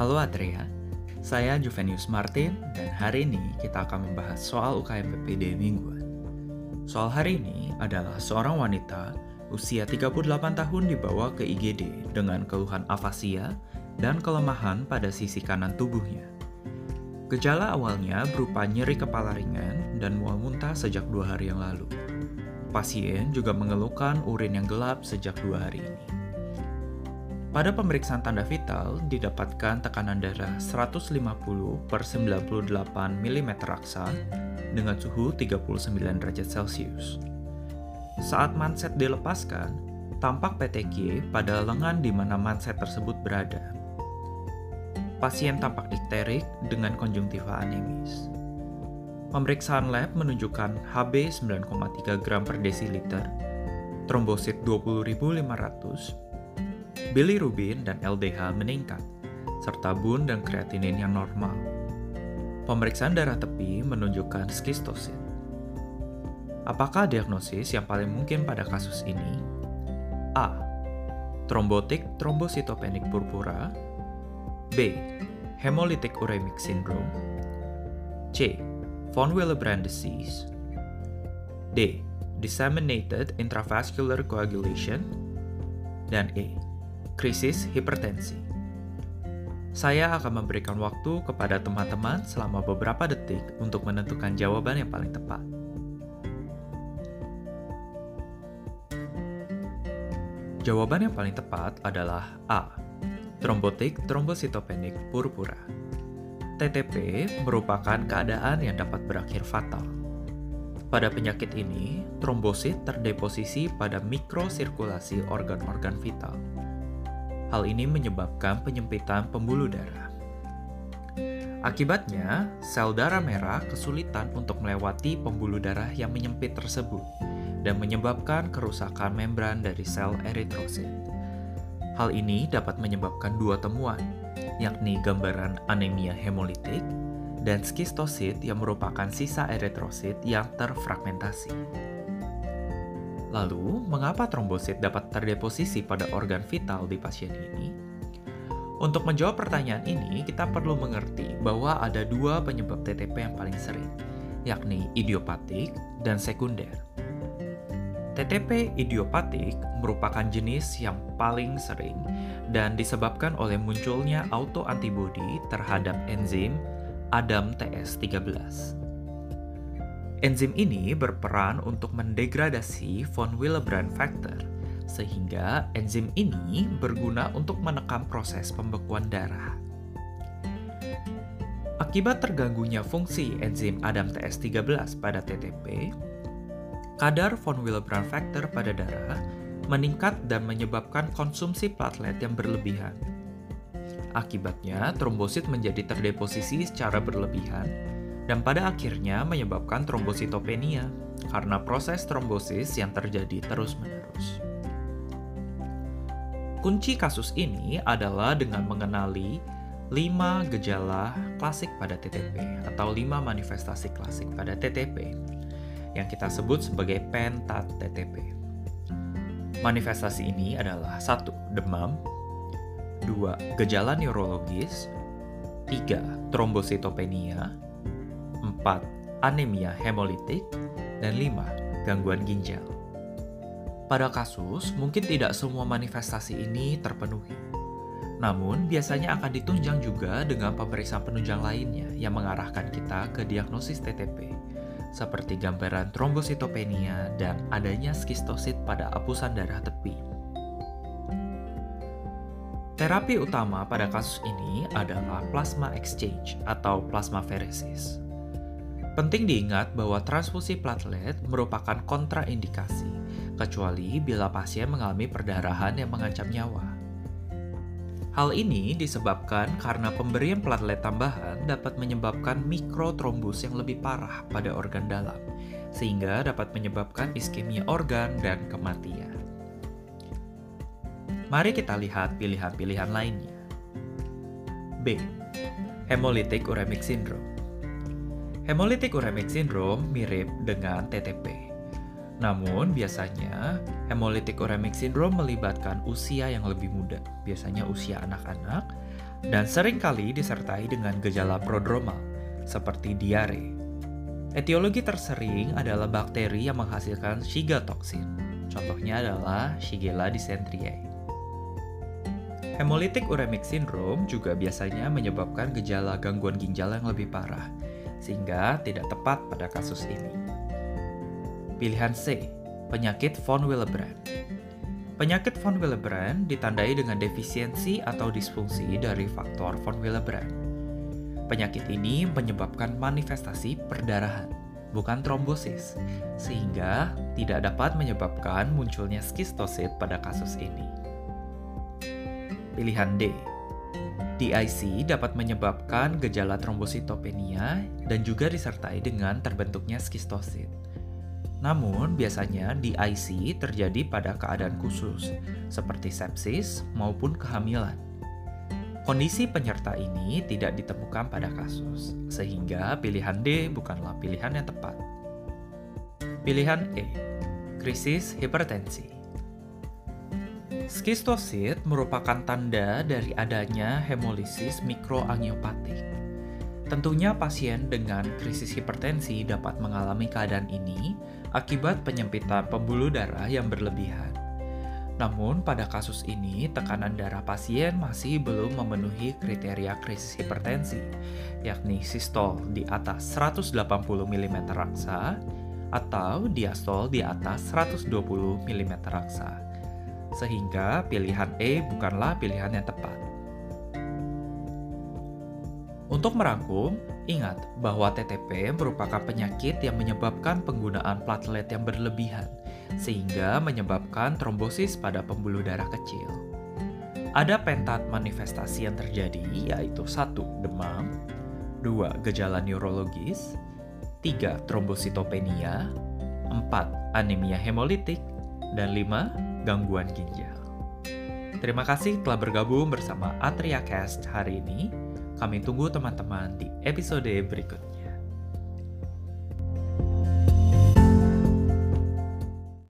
Halo Atria, saya Juvenius Martin dan hari ini kita akan membahas soal UKM PPD mingguan. Soal hari ini adalah seorang wanita usia 38 tahun dibawa ke IGD dengan keluhan afasia dan kelemahan pada sisi kanan tubuhnya. Gejala awalnya berupa nyeri kepala ringan dan mual muntah sejak dua hari yang lalu. Pasien juga mengeluhkan urin yang gelap sejak dua hari ini. Pada pemeriksaan tanda vital, didapatkan tekanan darah 150 per 98 mm raksa dengan suhu 39 derajat Celcius. Saat manset dilepaskan, tampak PTQ pada lengan di mana manset tersebut berada. Pasien tampak dikterik dengan konjungtiva anemis. Pemeriksaan lab menunjukkan HB 9,3 gram per desiliter, trombosit 20.500, bilirubin dan LDH meningkat, serta bun dan kreatinin yang normal. Pemeriksaan darah tepi menunjukkan skistosit. Apakah diagnosis yang paling mungkin pada kasus ini? A. Trombotik trombositopenik purpura B. Hemolytic uremic syndrome C. Von Willebrand disease D. Disseminated intravascular coagulation dan E krisis hipertensi. Saya akan memberikan waktu kepada teman-teman selama beberapa detik untuk menentukan jawaban yang paling tepat. Jawaban yang paling tepat adalah A. Trombotik trombositopenik purpura. TTP merupakan keadaan yang dapat berakhir fatal. Pada penyakit ini, trombosit terdeposisi pada mikrosirkulasi organ-organ vital Hal ini menyebabkan penyempitan pembuluh darah. Akibatnya, sel darah merah kesulitan untuk melewati pembuluh darah yang menyempit tersebut dan menyebabkan kerusakan membran dari sel eritrosit. Hal ini dapat menyebabkan dua temuan, yakni gambaran anemia hemolitik dan skistosit yang merupakan sisa eritrosit yang terfragmentasi. Lalu, mengapa trombosit dapat terdeposisi pada organ vital di pasien ini? Untuk menjawab pertanyaan ini, kita perlu mengerti bahwa ada dua penyebab TTP yang paling sering, yakni idiopatik dan sekunder. TTP idiopatik merupakan jenis yang paling sering dan disebabkan oleh munculnya autoantibodi terhadap enzim ADAM-TS13. Enzim ini berperan untuk mendegradasi von Willebrand factor, sehingga enzim ini berguna untuk menekan proses pembekuan darah. Akibat terganggunya fungsi enzim ADAM-TS13 pada TTP, kadar von Willebrand factor pada darah meningkat dan menyebabkan konsumsi platelet yang berlebihan. Akibatnya, trombosit menjadi terdeposisi secara berlebihan dan pada akhirnya menyebabkan trombositopenia karena proses trombosis yang terjadi terus-menerus. Kunci kasus ini adalah dengan mengenali 5 gejala klasik pada TTP atau 5 manifestasi klasik pada TTP yang kita sebut sebagai pentat TTP. Manifestasi ini adalah satu Demam 2. Gejala neurologis 3. Trombositopenia 4. Anemia hemolitik, dan 5. Gangguan ginjal. Pada kasus, mungkin tidak semua manifestasi ini terpenuhi. Namun, biasanya akan ditunjang juga dengan pemeriksaan penunjang lainnya yang mengarahkan kita ke diagnosis TTP, seperti gambaran trombositopenia dan adanya skistosit pada apusan darah tepi. Terapi utama pada kasus ini adalah plasma exchange atau plasmaferesis. Penting diingat bahwa transfusi platelet merupakan kontraindikasi, kecuali bila pasien mengalami perdarahan yang mengancam nyawa. Hal ini disebabkan karena pemberian platelet tambahan dapat menyebabkan mikrotrombus yang lebih parah pada organ dalam, sehingga dapat menyebabkan iskemia organ dan kematian. Mari kita lihat pilihan-pilihan lainnya. B. Hemolytic uremic syndrome Hemolytic uremic syndrome mirip dengan TTP. Namun, biasanya hemolytic uremic syndrome melibatkan usia yang lebih muda, biasanya usia anak-anak, dan sering kali disertai dengan gejala prodromal, seperti diare. Etiologi tersering adalah bakteri yang menghasilkan Shiga toksin. Contohnya adalah Shigella dysenteriae. Hemolytic uremic syndrome juga biasanya menyebabkan gejala gangguan ginjal yang lebih parah, sehingga tidak tepat pada kasus ini. Pilihan C, penyakit von Willebrand. Penyakit von Willebrand ditandai dengan defisiensi atau disfungsi dari faktor von Willebrand. Penyakit ini menyebabkan manifestasi perdarahan, bukan trombosis, sehingga tidak dapat menyebabkan munculnya skistosit pada kasus ini. Pilihan D. DIC dapat menyebabkan gejala trombositopenia dan juga disertai dengan terbentuknya skistosit. Namun, biasanya DIC terjadi pada keadaan khusus, seperti sepsis maupun kehamilan. Kondisi penyerta ini tidak ditemukan pada kasus, sehingga pilihan D bukanlah pilihan yang tepat. Pilihan E, krisis hipertensi. Skistosit merupakan tanda dari adanya hemolisis mikroangiopatik. Tentunya pasien dengan krisis hipertensi dapat mengalami keadaan ini akibat penyempitan pembuluh darah yang berlebihan. Namun, pada kasus ini, tekanan darah pasien masih belum memenuhi kriteria krisis hipertensi, yakni sistol di atas 180 mm raksa atau diastol di atas 120 mm raksa. Sehingga pilihan E bukanlah pilihan yang tepat. Untuk merangkum, ingat bahwa TTP merupakan penyakit yang menyebabkan penggunaan platelet yang berlebihan, sehingga menyebabkan trombosis pada pembuluh darah kecil. Ada pentat manifestasi yang terjadi, yaitu satu demam, dua gejala neurologis, tiga trombositopenia, empat anemia hemolitik, dan lima gangguan ginjal. Terima kasih telah bergabung bersama Atria Cast hari ini. Kami tunggu teman-teman di episode berikutnya.